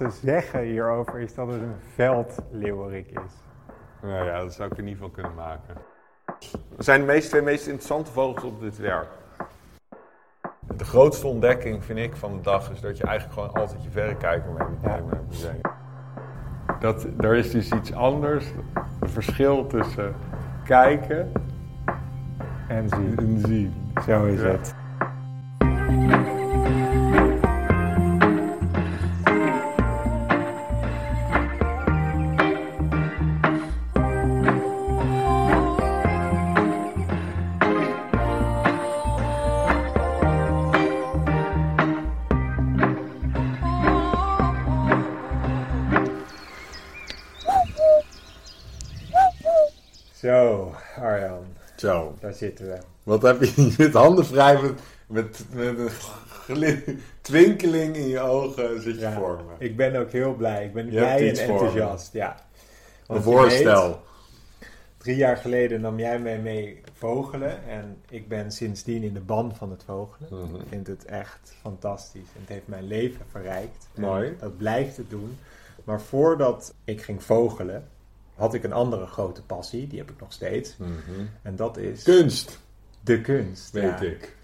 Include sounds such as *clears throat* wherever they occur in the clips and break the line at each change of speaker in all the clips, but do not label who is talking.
ze zeggen hierover is dat het een veldleeuwerik is.
Nou ja, dat zou ik in ieder geval kunnen maken. Wat zijn de meest, twee meest interessante vogels op dit werk? De grootste ontdekking, vind ik, van de dag is dat je eigenlijk gewoon altijd je verrekijker mee moet nemen naar het museum. Dat, er is dus iets anders, het verschil tussen kijken
En zie.
en zien.
Zo is
Ja.
het. Zitten we.
wat heb je *laughs* je zit handen vrij met, met, met een twinkeling in je ogen zit je
Ja,
voor me.
Ik ben ook heel blij. Ik ben
Je
blij en enthousiast. Ja.
Een
weet,
voorstel.
drie jaar geleden nam jij mij mee vogelen. En ik ben sindsdien in de ban van het vogelen.
Mhm.
Ik vind het echt fantastisch. En het heeft mijn leven verrijkt. En
Mooi.
Dat blijft het doen. Maar voordat ik ging vogelen, had ik een andere grote passie. Die heb ik nog steeds.
Mhm.
En dat is
Kunst,
de kunst.
weet
ja.
ik.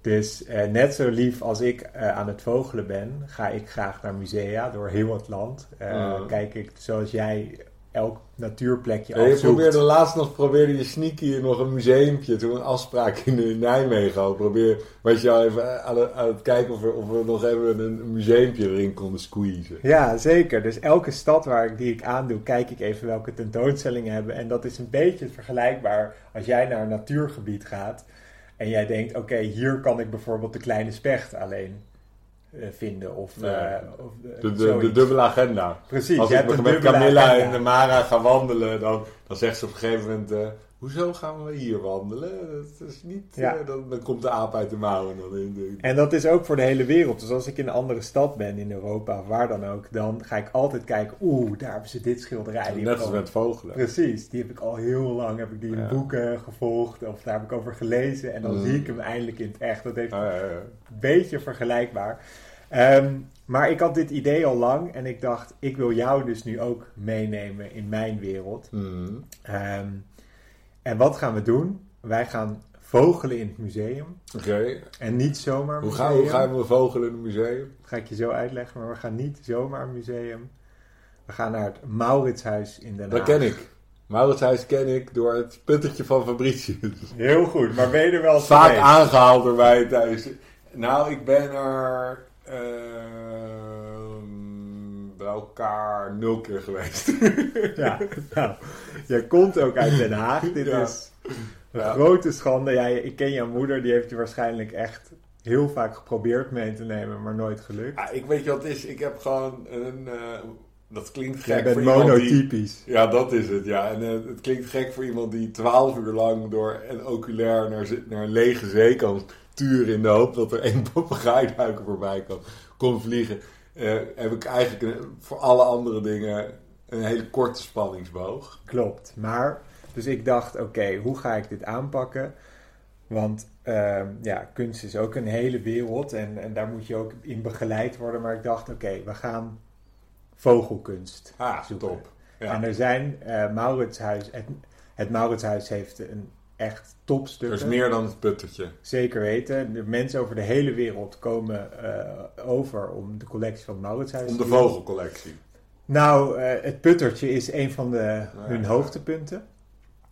Dus eh, net zo lief als ik eh, aan het vogelen ben, ga ik graag naar musea door heel het land. Eh,
Mhm.
Kijk ik, zoals jij, elk natuurplekje
je
afzoekt.
probeerde laatst nog probeerde je sneaky nog een museumpje. Toen een afspraak in, Nijmegen. Probeer, was je al even aan, het- aan het kijken of we, of we nog even een museumpje erin konden squeezen.
Ja, zeker. Dus elke stad waar ik, die ik aandoe, kijk ik even welke tentoonstellingen hebben. En dat is een beetje vergelijkbaar als jij naar een natuurgebied gaat. En jij denkt, oké, hier kan ik bijvoorbeeld de kleine specht alleen vinden. Of, eh, of eh,
De, de, dubbele agenda.
Precies,
Als
je
ik
hebt
met Camilla
agenda.
en de Mara ga wandelen, dan, dan zegt ze op een gegeven moment... eh, Hoezo gaan we hier wandelen? Dat is niet...
Ja.
eh, dan, dan komt de aap uit de mouwen. Dan in de,
En dat is ook voor de hele wereld. Dus als ik in een andere stad ben, in Europa of waar dan ook, dan ga ik altijd kijken, oeh, daar hebben ze dit schilderij. Die
net als
al-
met vogelen.
Precies, die heb ik al heel lang, heb ik die in
Ja.
boeken gevolgd, of daar heb ik over gelezen. En dan
Mm.
zie ik hem eindelijk in het echt. Dat heeft
Ah,
een beetje vergelijkbaar. Ehm, maar ik had dit idee al lang en ik dacht, ik wil jou dus nu ook meenemen in mijn wereld.
Mhm.
Ehm, en wat gaan we doen? Wij gaan vogelen in het museum.
Oké.
En niet zomaar een
Hoe,
museum.
gaan, hoe gaan we vogelen in een museum?
Dat ga ik je zo uitleggen, maar we gaan niet zomaar een museum. We gaan naar het Mauritshuis in Den Haag.
Dat ken ik. Mauritshuis ken ik door het puttertje van Fabricius.
Heel goed, maar ben je er wel
Vaak aangehaald door mij thuis. Nou, ik ben er bij elkaar nul keer geweest.
Ja, nou, je komt ook uit Den Haag. Dit
Ja.
is een
Ja.
grote schande. Ja, ik ken jouw moeder, die heeft je waarschijnlijk echt heel vaak geprobeerd mee te nemen, maar nooit gelukt.
Ik weet je wat het is. Ik heb gewoon een... eh, dat klinkt
Jij
gek
bent
voor iemand die...
monotypisch.
Ja, dat is het, ja. En eh, het klinkt gek voor iemand die twaalf uur lang door een oculair naar, naar een lege zee kan in de hoop dat er één papegaaiduiker voorbij kan, kon vliegen. Eh, heb ik eigenlijk een- voor alle andere dingen een hele korte spanningsboog.
Klopt, maar dus ik dacht, oké, hoe ga ik dit aanpakken? Want ehm, ja, kunst is ook een hele wereld en, en daar moet je ook in begeleid worden. Maar ik dacht, oké, we gaan vogelkunst
Ah,
zoeken.
top.
En er zijn eh Mauritshuis, het, het Mauritshuis heeft een echt topstuk.
Er is meer dan het puttertje.
Zeker weten. De mensen over de hele wereld komen eh, over om de collectie van Mauritshuis
Om de vogelcollectie.
Nou, eh, het puttertje is een van de, hun
ja.
hoogtepunten.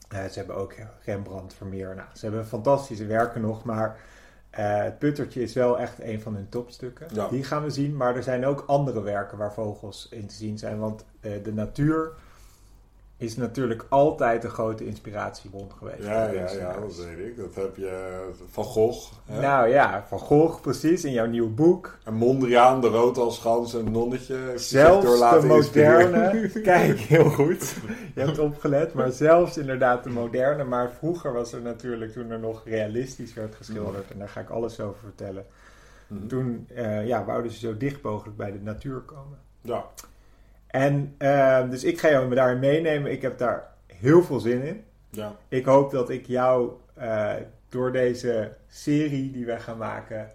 Eh, ze hebben ook Rembrandt, Vermeer. Nou, ze hebben fantastische werken nog, maar het puttertje is wel echt een van hun topstukken.
Ja.
Die gaan we zien, maar er zijn ook andere werken waar vogels in te zien zijn. Want de natuur is natuurlijk altijd een grote inspiratiebron geweest.
Ja, ja, ja, dat weet ik. Dat heb je van Gogh. Hè?
Nou ja, Van Gogh precies, in jouw nieuw boek.
En Mondriaan, de roodhalsgans en nonnetje. heeft hij zich
Zelfs
door
de
laten
moderne, *laughs* kijk heel goed, je hebt opgelet, maar zelfs inderdaad de moderne. Maar vroeger was er natuurlijk, toen er nog realistisch werd geschilderd, en daar ga ik alles over vertellen.
Mhm.
Toen eh, ja, wouden ze zo dicht mogelijk bij de natuur komen.
Ja.
En eh, dus ik ga jou daarin meenemen, ik heb daar heel veel zin in.
ja.
Ik hoop dat ik jou eh, door deze serie die wij gaan maken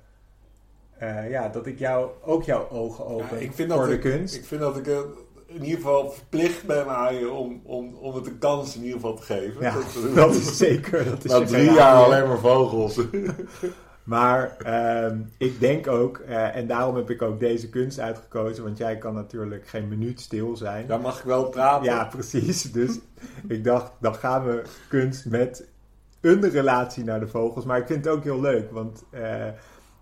eh, ja, dat ik jou ook jouw ogen open
Ja, ik vind
voor
dat
de
ik,
kunst.
Ik vind dat ik eh, in ieder geval verplicht ben aan je om, om, om het een kans in ieder geval te geven.
ja,
Dat- *laughs*
dat is zeker. Dat is
Na drie jaar alleen maar vogels. *laughs*
Maar ehm, ik denk ook, eh, en daarom heb ik ook deze kunst uitgekozen, want jij kan natuurlijk geen minuut stil zijn.
Daar mag ik wel praten.
Ja, precies. Dus ik dacht, dan gaan we kunst met een relatie naar de vogels. Maar ik vind het ook heel leuk, want eh,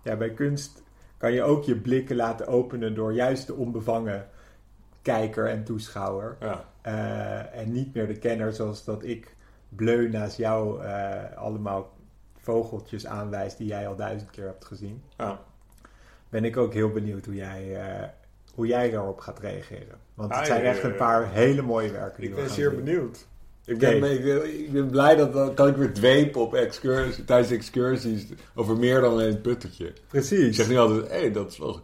ja, bij kunst kan je ook je blikken laten openen door juist de onbevangen kijker en toeschouwer.
Ja.
Eh, en niet meer de kenner zoals dat ik bleu naast jou allemaal vogeltjes aanwijs die jij al duizend keer hebt gezien.
Ja.
Ben ik ook heel benieuwd hoe jij, eh, hoe jij daarop gaat reageren. Want het
Ah,
zijn
ja,
echt
ja,
een
ja.
paar hele mooie werken. die
Ik
we
ben
gaan
zeer benieuwd. Ik ben, ik, ben, ik ben blij dat dan kan ik weer dwepen op excursies, tijdens excursies over meer dan alleen het puttertje. Ik
Precies.
zeg nu altijd, hé, dat is wel...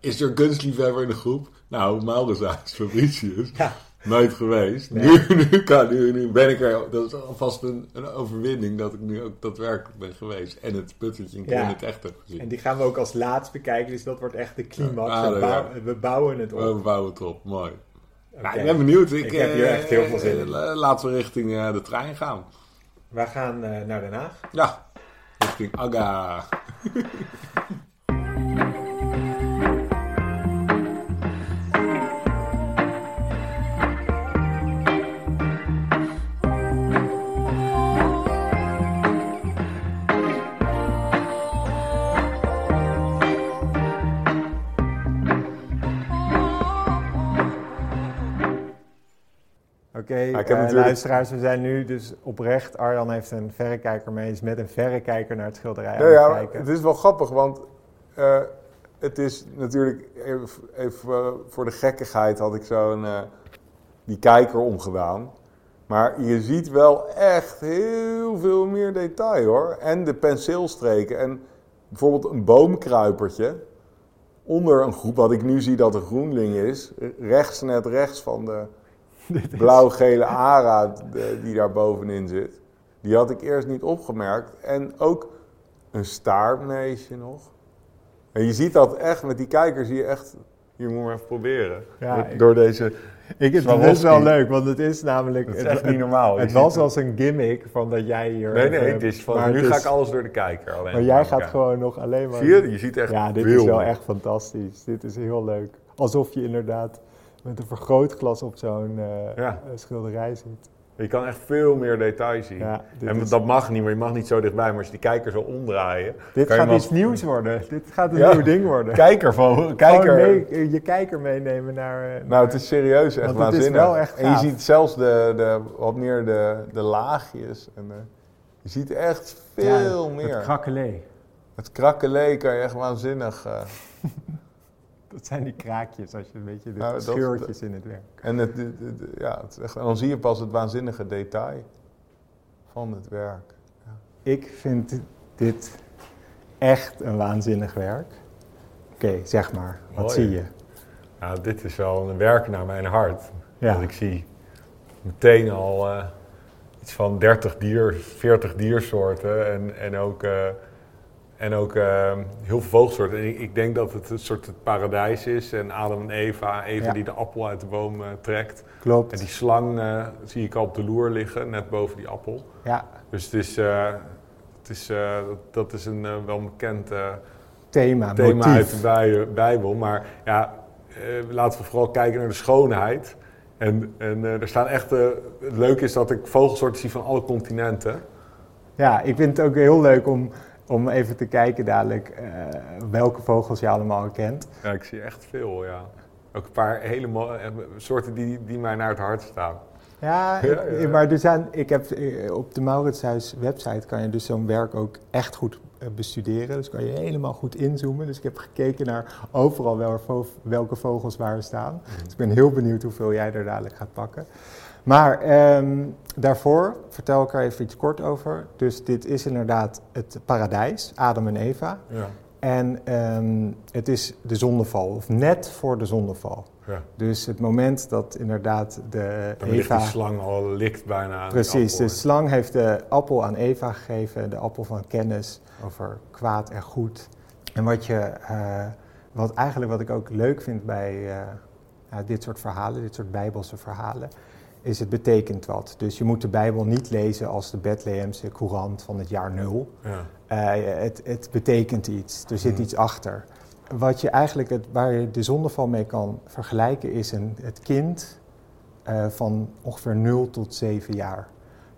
Is er een kunstliefhebber in de groep? Nou, Mauritshuis, Fabricius.
Ja.
Nooit geweest.
Nee.
Nu, *laughs* nu, kan, nu, nu ben ik er. Dat is alvast een, een overwinning dat ik nu ook daadwerkelijk ben geweest. En het puttertje een keer
Ja.
in het echt heb gezien.
En die gaan we ook als laatst bekijken, dus dat wordt echt de climax.
Ja, ah,
we, bouw- we bouwen het op.
We bouwen het op, mooi. Nou, ik ben benieuwd. Ik,
Ik heb hier
eh,
echt heel veel zin in.
eh, Laten we richting eh, de trein gaan.
We gaan naar Den Haag.
Ja, richting Aga. *laughs*
Oké, eh, luisteraars, we zijn nu dus oprecht. Arjan heeft een verrekijker mee, is met een verrekijker naar het schilderij aan
Nou
het
ja,
kijken.
het is wel grappig, want eh, het is natuurlijk, even, even eh, voor de gekkigheid had ik zo'n, die kijker omgedaan. Maar je ziet wel echt heel veel meer detail hoor. En de penseelstreken. En bijvoorbeeld een boomkruipertje. Onder een groep, wat ik nu zie dat een groenling is. Rechts, net rechts van de *laughs* blauw-gele ara de- die daar bovenin zit. Die had ik eerst niet opgemerkt. En ook een staartmeesje nog. En je ziet dat echt, met die kijker zie je echt... Hier moet je maar even proberen.
Ja,
Door- deze...
Ik, het
Swarovski.
is wel leuk, want het is namelijk...
Dat is
het,
echt niet normaal. Je
het was als een gimmick van dat jij hier...
Nee, nee, het is van,
maar
nu
het
ga ik alles door de kijker. Alleen
Maar jij gaat
kijken.
gewoon nog alleen maar...
Zie je? Je ziet echt
Ja, dit
veel.
is wel echt fantastisch. Dit is heel leuk. Alsof je inderdaad met een vergrootglas op zo'n eh,
Ja.
eh, schilderij zit.
Je kan echt veel meer detail zien.
Ja,
en dat mag niet, maar je mag niet zo dichtbij. Maar als je die kijker zo omdraaien...
Dit gaat iets nieuws worden. Dit gaat een
Ja.
nieuw ding worden.
Kijker van... Kijker...
mee- je kijker meenemen naar... eh,
Nou,
naar-
het is serieus echt
Want het is
waanzinnig.
wel echt
en je ziet zelfs de, de, wat meer de, de laagjes. En de- je ziet echt veel
ja,
meer.
Het krakelee.
Het krakkelee kan je echt waanzinnig... *laughs*
Dat zijn die kraakjes, als je een beetje de
Nou, dat-
scheurtjes in het werk.
En, het, de- de- de- ja, het is echt, en dan zie je pas het waanzinnige detail van het werk.
Ik vind dit echt een waanzinnig werk. Oké, zeg maar. Wat
Mooi.
zie je?
Nou, dit is wel een werk naar mijn hart.
Ja.
Want ik zie meteen al eh, iets van 30 dier, 40 diersoorten en, en ook, eh, en ook eh, heel veel vogelsoorten. En ik, ik denk dat het een soort het paradijs is. En Adam en Eva, Eva
Ja.
die de appel uit de boom eh, trekt.
Klopt.
En die slang eh, zie ik al op de loer liggen, net boven die appel.
Ja,
Dus het is, eh, het is, dat, is een wel bekend eh,
thema,
thema
motief.
uit de bij- Bijbel. Maar ja, laten we vooral kijken naar de schoonheid. En, en er staan echt. het leuke is dat ik vogelsoorten zie van alle continenten.
Ja, ik vind het ook heel leuk om, om even te kijken dadelijk eh, welke vogels je allemaal kent.
Ja, ik zie echt veel, ja. Ook een paar hele mo- eh, soorten die, die mij naar het hart staan.
Ja, *laughs*
Ja,
ik-
ja.
maar er zijn, ik heb, eh, op de Mauritshuis website kan je dus zo'n werk ook echt goed bestuderen. Dus kan je helemaal goed inzoomen. Dus ik heb gekeken naar overal welke vogels waar staan. Dus ik ben heel benieuwd hoeveel jij er dadelijk gaat pakken. Maar ehm, daarvoor vertel ik er even iets kort over. Dus dit is inderdaad het paradijs, Adam en Eva.
Ja.
En ehm, het is de zonneval, of net voor de zonneval.
ja.
Dus het moment dat inderdaad de
Dan ligt
Eva...
die slang al likt bijna
Precies, de slang heeft de appel aan Eva gegeven, de appel van kennis over kwaad en goed. En wat, je, eh, wat eigenlijk wat ik ook leuk vind bij eh, dit soort verhalen, dit soort bijbelse verhalen, is het betekent wat. Dus je moet de Bijbel niet lezen als de Bethlehemse courant van het jaar nul.
Ja.
Eh, het, het betekent iets, er zit
Mhm.
iets achter. Wat je eigenlijk, het, waar je de zondeval mee kan vergelijken, is een, het kind eh, van ongeveer 0 tot 7 jaar.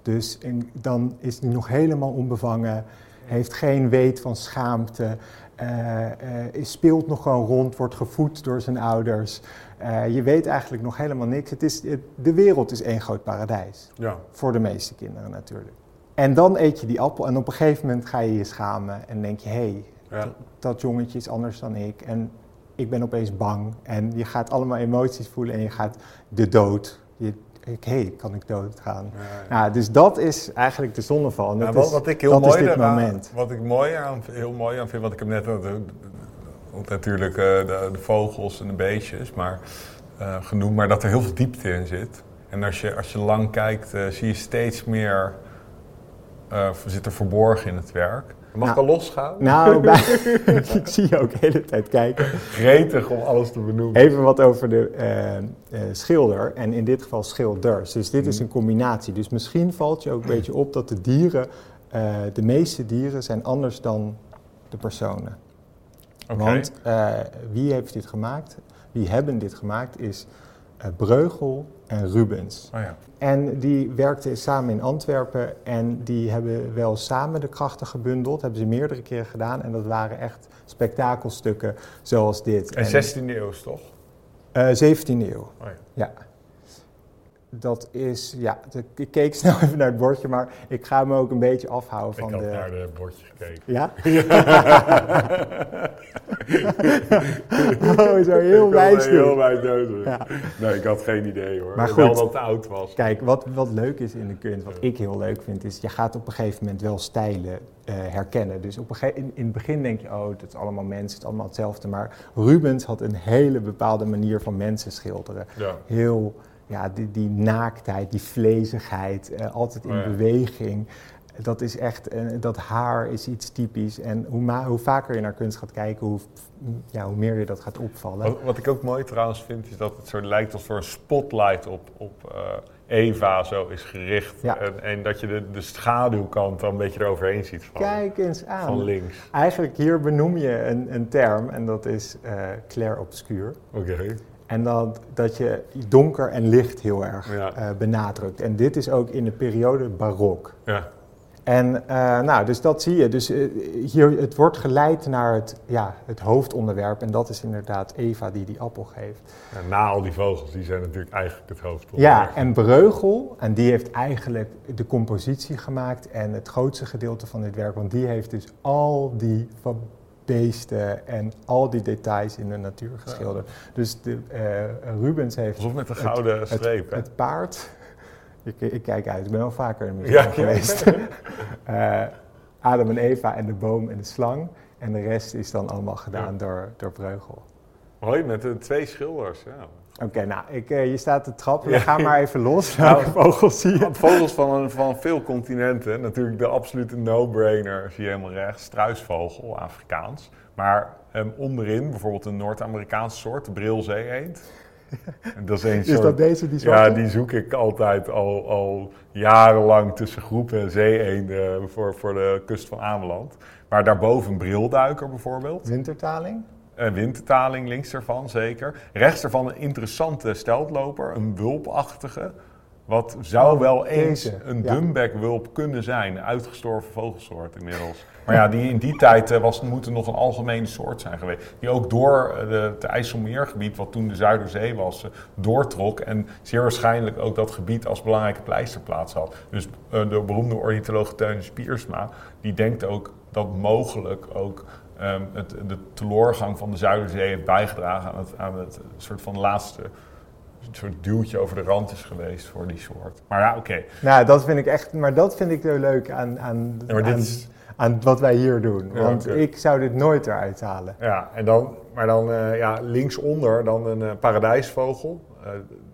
Dus en dan is hij nog helemaal onbevangen, heeft geen weet van schaamte, eh, eh, speelt nog gewoon rond, wordt gevoed door zijn ouders. Eh, je weet eigenlijk nog helemaal niks. Het is, het- de wereld is één groot paradijs.
Ja.
Voor de meeste kinderen natuurlijk. En dan eet je die appel en op een gegeven moment ga je je schamen en denk je, hé, hey,
Ja.
dat jongetje is anders dan ik en ik ben opeens bang. En je gaat allemaal emoties voelen en je gaat de dood. Hé, hey, kan ik dood gaan?
Ja, ja.
Nou, dus dat is eigenlijk de zonneval.
Ja,
dat
wat,
is,
wat ik heel mooi. Wat ik mooi aan, heel mooi aan vind, wat ik heb net ook, ook natuurlijk eh, de, de vogels en de beestjes, maar eh, genoemd, maar dat er heel veel diepte in zit. En als je, als je lang kijkt, eh, zie je steeds meer eh, zit er verborgen in het werk. Mag ik
Nou,
al losgaan?
Nou, *laughs* bij- *laughs* ik zie je ook de hele tijd kijken.
Gretig om alles te benoemen.
Even wat over de eh, eh, schilder en in dit geval schilders. Dus dit is
Mhm.
een combinatie. Dus misschien valt je ook een beetje op dat de dieren, eh, de meeste dieren zijn anders dan de personen.
Oké.
Want wie heeft dit gemaakt? Wie hebben dit gemaakt is Breugel en Rubens.
Oh ja.
En die werkten samen in Antwerpen en die hebben wel samen de krachten gebundeld. hebben ze meerdere keren gedaan en dat waren echt spektakelstukken zoals dit.
En 16e eeuw toch?
Eh, 17e eeuw.
Oh ja.
Ja. Dat is, ja, de- ik keek snel *laughs* even naar het bordje, maar ik ga me ook een beetje afhouden
Ik
van
had
de...
naar de bordje gekeken.
Ja? *laughs* oh, zo heel
Ik
wijs
Heel wijs.
Ja.
Nee, ik had geen idee hoor.
Maar
Wel
goed.
dat het oud was.
Kijk, wat, wat leuk is in de kunst, wat ik heel leuk vind, is je gaat op een gegeven moment wel stijlen eh, herkennen. Dus op een in, in het begin denk je, oh, het is allemaal mensen, het is allemaal hetzelfde. Maar Rubens had een hele bepaalde manier van mensen schilderen.
Ja.
heel, ja, die, die naaktheid, die vlezigheid, eh, altijd in
Oh ja.
beweging. Dat is echt, dat haar is iets typisch. En hoe, ma- hoe vaker je naar kunst gaat kijken, hoe, ja, hoe meer je dat gaat opvallen.
Wat, wat ik ook mooi trouwens vind, is dat het zo lijkt alsof er een spotlight op, op eh, Eva zo is gericht.
Ja.
En, en dat je de, de schaduwkant dan een beetje eroverheen ziet van,
Kijk eens aan.
van links.
Eigenlijk hier benoem je een, een term en dat is eh clair obscuur.
Oké.
En dat, dat je donker en licht heel erg
Ja.
eh, benadrukt. En dit is ook in de periode barok.
Ja.
En eh, nou, dus dat zie je. Dus eh, hier, het wordt geleid naar het, ja, het hoofdonderwerp. En dat is inderdaad Eva die die appel geeft.
En na al die vogels, die zijn natuurlijk eigenlijk het hoofd.
Ja, en Breugel, en die heeft eigenlijk de compositie gemaakt en het grootste gedeelte van dit werk. Want die heeft dus al die beesten en al die details in de natuur geschilderd. Dus de, eh, Rubens heeft
Alsof met een gouden
het,
streep. hè?
het paard. *laughs* Ik, ik kijk uit, ik ben wel vaker in museum
ja.
geweest. *laughs* Eh, Adam en Eva en de boom en de slang. En de rest is dan allemaal gedaan
Ja.
door, door Breugel.
Hoi, met de twee schilders. Ja.
Oké, nou, ik, eh, je staat te trappen.
Ja.
Ga maar even los. *laughs*
Nou, *laughs*
vogels zie je?
Vogels van, van veel continenten. Natuurlijk de absolute no-brainer, zie je helemaal rechts. Struisvogel, Afrikaans. Maar ehm, onderin bijvoorbeeld een Noord-Amerikaanse soort, de brilzee-eend. *laughs* En dat is een
Is
soort...
dat deze, die
Ja, die zoek ik altijd al, al jarenlang tussen groepen zee-eenden voor, voor de kust van Ameland. Maar daarboven een brilduiker bijvoorbeeld.
Wintertaling?
Een wintertaling links ervan, zeker. Rechts ervan een interessante steltloper, een wulpachtige. Wat zou
Oh,
wel eens
deze,
een
ja.
kunnen zijn. Een uitgestorven vogelsoort inmiddels. Maar ja, die in die tijd eh, was, moet er nog een algemene soort zijn geweest. Die ook door eh, de, het IJsselmeergebied, wat toen de Zuiderzee was, eh, doortrok. En zeer waarschijnlijk ook dat gebied als belangrijke pleisterplaats had. Dus eh, de beroemde ornitholoog Teun Spiersma, die denkt ook dat mogelijk ook ehm, het, de teloorgang van de Zuiderzee heeft bijgedragen aan het, aan het soort van laatste een soort duwtje over de rand is geweest voor die soort. Maar ja, oké.
Nou, dat vind ik echt, maar dat vind ik zo leuk aan, aan,
Ja,
aan,
is-
aan wat wij hier doen.
Ja,
Want ik zou dit nooit eruit halen.
Ja, en dan, maar dan eh, ja, linksonder dan een eh, paradijsvogel. Eh,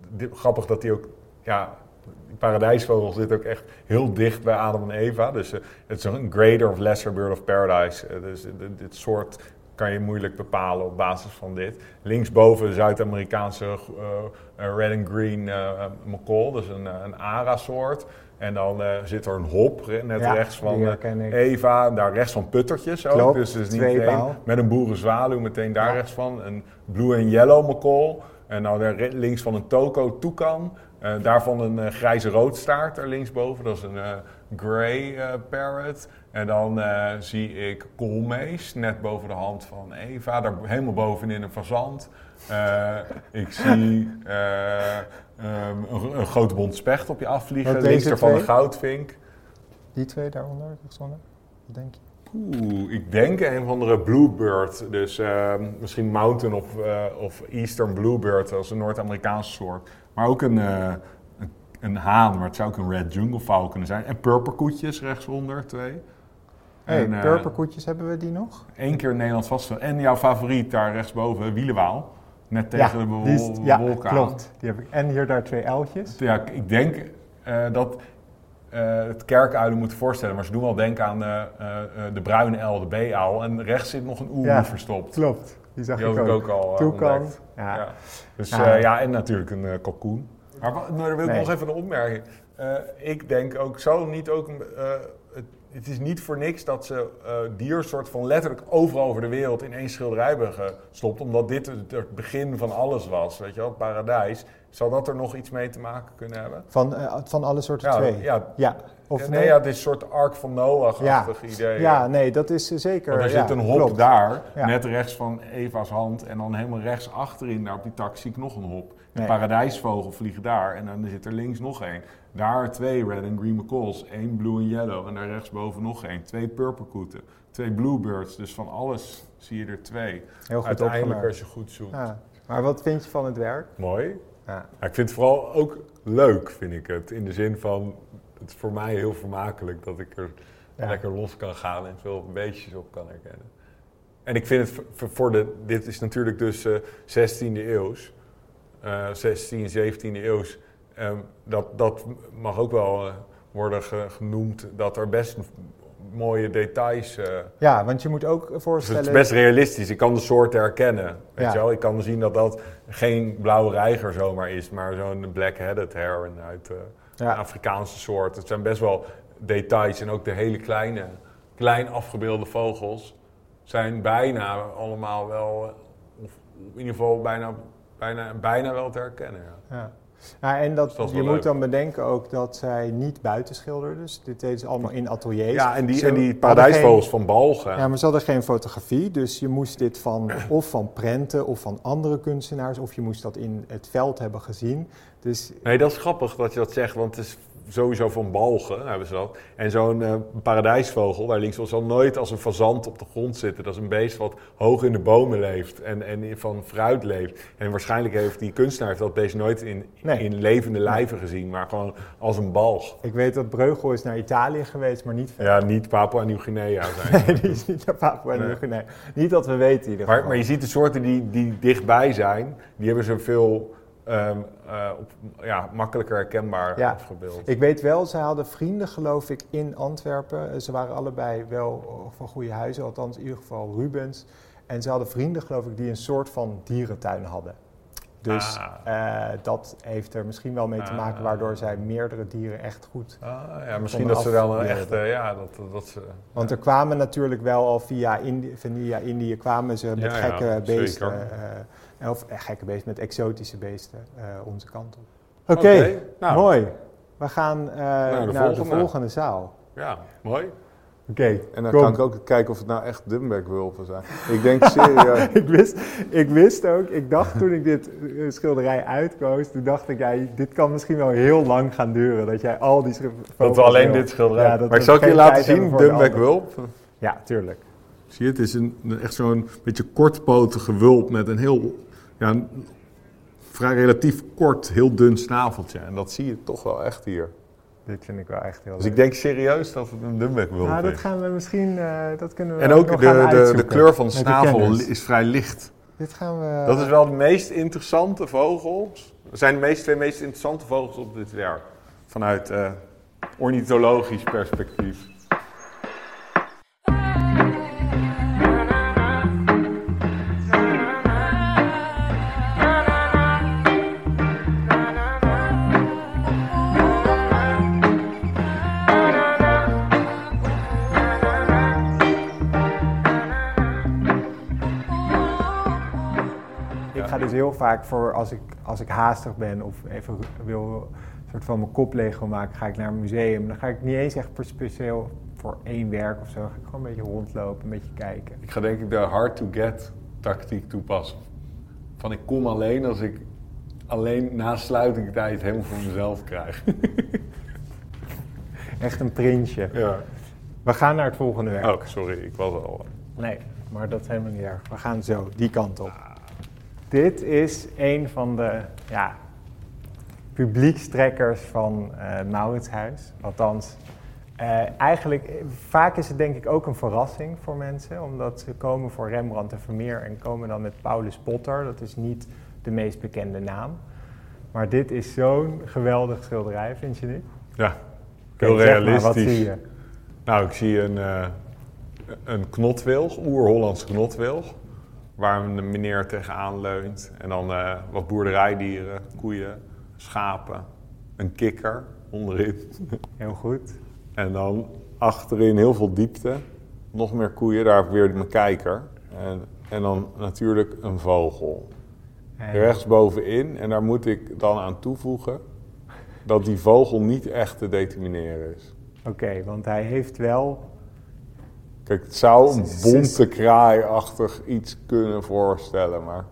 dit- grappig dat die ook, ja, paradijsvogel zit ook echt heel dicht bij Adam en Eva. Dus eh, het is een greater of lesser bird of paradise. Eh, dus eh, dit, dit soort kan je moeilijk bepalen op basis van dit. Linksboven de Zuid-Amerikaanse red and green uh, McCall, dus een, een ARA-soort. En dan zit er een hop net
Ja,
rechts van. Eva, daar rechts van Puttertjes ook.
Klopt,
dus dus niet één. Met een boerenzwaluw meteen daar
Ja.
rechts van. Een blue en yellow McCall. En dan daar links van een toko toekan. Eh, daarvan een eh, grijze roodstaart er linksboven. Dat is een eh, grey parrot. En dan zie ik koolmees net boven de hand van Eva. Daar helemaal bovenin een fazant. Ik zie eh, ehm, een, een grote bont specht op je afvliegen.
Wat,
Links daarvan een goudvink.
Die twee daaronder, rechtsonder? Wat denk je?
Oeh, ik denk een of andere bluebird. Dus ehm, misschien mountain of, of eastern bluebird, als een Noord-Amerikaanse soort. Maar ook een, eh, een, een haan, maar het zou ook een red jungle fowl kunnen zijn. En purperkoetjes rechtsonder, twee.
Hey,
En, eh,
purperkoetjes, hebben we die nog?
Eén keer in Nederland vast. En jouw favoriet daar rechtsboven, wielenwaal. Net tegen de bewol-
die is- ja, klopt. Die heb ik. En hier daar twee eltjes.
Ja, ik denk eh, dat het kerkuilen moet voorstellen, maar ze doen wel denken aan eh, de bruine el, de B-uil. En rechts zit nog een oer
Ja.
verstopt.
Klopt. Die zag
Die
ik ook.
ook al eh,
Toekan. Ja.
Ja. Dus
Ja.
ja. ja, en natuurlijk een eh, kalkoen. Maar, maar dan wil ik
Nee.
nog even een opmerking. Eh, ik denk ook zo niet ook... een, eh, het, het is niet voor niks dat ze eh diersoort van letterlijk overal over de wereld in één schilderij hebben gestopt. Omdat dit het, het begin van alles was, weet je wel, het paradijs. Zal dat er nog iets mee te maken kunnen hebben?
Van, eh, van alle soorten
Ja,
twee.
ja.
Ja. Of
Ja,
nee?
nee, ja, dit is een soort Ark van Noach-achtig
Ja.
idee.
Ja, nee, dat is eh, zeker.
Want er zit een hop
klopt.
daar, net rechts van Eva's hand. En dan helemaal rechts achterin, daar op die tak, zie ik nog een hop. Een
Nee.
paradijsvogel vliegt daar. En dan zit er links nog één. Daar twee red and green macaws. één blue en yellow. En daar rechtsboven nog één. Twee purperkoeten. Twee bluebirds. Dus van alles zie je er twee.
Heel goed
Uiteindelijk als je goed zoekt.
Maar wat vind je van het werk?
Mooi.
Ja.
Ik vind het vooral ook leuk, vind ik het. In de zin van, het is voor mij heel vermakelijk dat ik er lekker los kan gaan en veel beestjes op kan herkennen. En ik vind het voor- de, dit is natuurlijk dus eh 16e eeuws, eh 16, 17e eeuws. Ehm, dat, dat mag ook wel eh, worden ge- genoemd dat er best mooie details... eh,
ja, want je moet ook
dus het
voorstellen...
is best realistisch. Ik kan de soorten herkennen. Weet
Ja.
je wel? Ik kan zien dat dat geen blauwe reiger zomaar is, maar zo'n black-headed heron uit eh,
Ja.
Afrikaanse soort. Het zijn best wel details. En ook de hele kleine, klein afgebeelde vogels zijn bijna allemaal wel, eh, of in ieder geval bijna, bijna, bijna wel te herkennen. Ja.
Ja. Ja, en dat, je moet
leuk.
dan bedenken ook dat zij niet buiten schilderden. Dus dit deden ze allemaal in ateliers.
Ja, en die,
Ze
en die paradijsvogels van Balgen.
Ja, maar ze hadden geen fotografie. Dus je moest dit van, *clears throat* of van prenten of van andere kunstenaars... of je moest dat in het veld hebben gezien. Dus
Nee, dat is grappig dat je dat zegt, want het is sowieso van balgen hebben ze dat. En zo'n eh, paradijsvogel, daar links zal nooit als een fazant op de grond zitten. Dat is een beest wat hoog in de bomen leeft en, en van fruit leeft. En waarschijnlijk heeft die kunstenaar heeft dat beest nooit in,
Nee.
in levende lijven gezien, maar gewoon als een balg.
ik weet dat Breugel is naar Italië geweest, maar niet.
Ja, niet Papua Nieuw-Guinea *laughs* zijn.
Nee, die is niet naar Papua
Nee.
Nieuw-Guinea. Niet dat we weten in ieder
Maar,
geval.
maar je ziet de soorten die, die dichtbij zijn, die hebben ze ehm, eh, op, ja, makkelijker herkenbaar
Ja.
afgebeeld.
Ik weet wel, zij hadden vrienden geloof ik in Antwerpen. Ze waren allebei wel van goede huizen, althans in ieder geval Rubens. En ze hadden vrienden geloof ik die een soort van dierentuin hadden. Dus
Ah.
eh, dat heeft er misschien wel mee te maken,
Ah.
waardoor zij meerdere dieren echt goed...
Ah, ja, misschien dat ze dan een echte, ja, dat, dat ze...
Want er kwamen natuurlijk wel al via Indië, via Indië kwamen ze met
Ja, ja,
gekke beesten,
zeker.
Of eh, gekke beesten, met exotische beesten eh, onze kant op. Oké,
nou.
mooi. We gaan eh,
de
naar de
volgende.
volgende zaal.
Ja, mooi.
Oké,
En dan
kom.
kan ik ook kijken of het nou echt Dumbeck-wulpen zijn. Ik denk serieus. *laughs*
ik, wist, ik wist ook, ik dacht toen ik dit schilderij uitkoos, toen dacht ik, ja, dit kan misschien wel heel lang gaan duren. Dat jij al die
Dat we alleen
wil.
dit schilderij.
Ja, dat
maar ik zal het je laten zien,
voor de
Dumbeck
andere.
wulp.
Ja, tuurlijk.
Zie je, het is een, echt zo'n beetje kortpotige wulp met een heel, ja, een vrij relatief kort, heel dun snaveltje. En dat zie je toch wel echt hier.
Dit vind ik wel echt heel
Dus
leuk.
ik denk serieus dat het een Dumbeck wulp
Nou, dat gaan we misschien, eh, dat kunnen we
En ook de, de, de kleur van de snavel is vrij licht.
Dit gaan we...
Dat is wel de meest interessante vogels. Dat zijn de meest, twee meest interessante vogels op dit werk. Vanuit eh, ornithologisch perspectief.
Heel vaak voor als ik, als ik haastig ben of even wil een soort van mijn kop leeg maken, ga ik naar een museum. Dan ga ik niet eens echt speciaal voor één werk of zo. Dan ga ik gewoon een beetje rondlopen, een beetje kijken.
Ik ga denk ik de hard to get tactiek toepassen. Van ik kom alleen als ik alleen na sluitingstijd helemaal voor mezelf krijg. *laughs*
Echt een prinsje.
ja.
We gaan naar het volgende werk.
Oh, sorry, ik was al.
Nee, maar dat is helemaal niet erg. We gaan zo, die kant op. Dit is een van de ja, publiekstrekkers van eh het Mauritshuis. Althans, eh, eigenlijk, eh, vaak is het denk ik ook een verrassing voor mensen. Omdat ze komen voor Rembrandt en Vermeer en komen dan met Paulus Potter. Dat is niet de meest bekende naam. Maar dit is zo'n geweldig schilderij, vind je niet?
Ja,
Kijk,
heel
zeg maar,
realistisch.
wat zie je?
Nou, ik zie een, eh een knotwilg, oer-Hollands knotwilg. Waar een meneer tegenaan leunt. En dan eh, wat boerderijdieren, koeien, schapen, een kikker onderin.
Heel goed.
En dan achterin heel veel diepte. Nog meer koeien, daar heb ik weer mijn kijker. En, en dan natuurlijk een vogel.
En-
Rechtsbovenin, en daar moet ik dan aan toevoegen dat die vogel niet echt te determineren is.
Oké, want hij heeft wel
Kijk, het zou een bonte kraaiachtig iets kunnen voorstellen, maar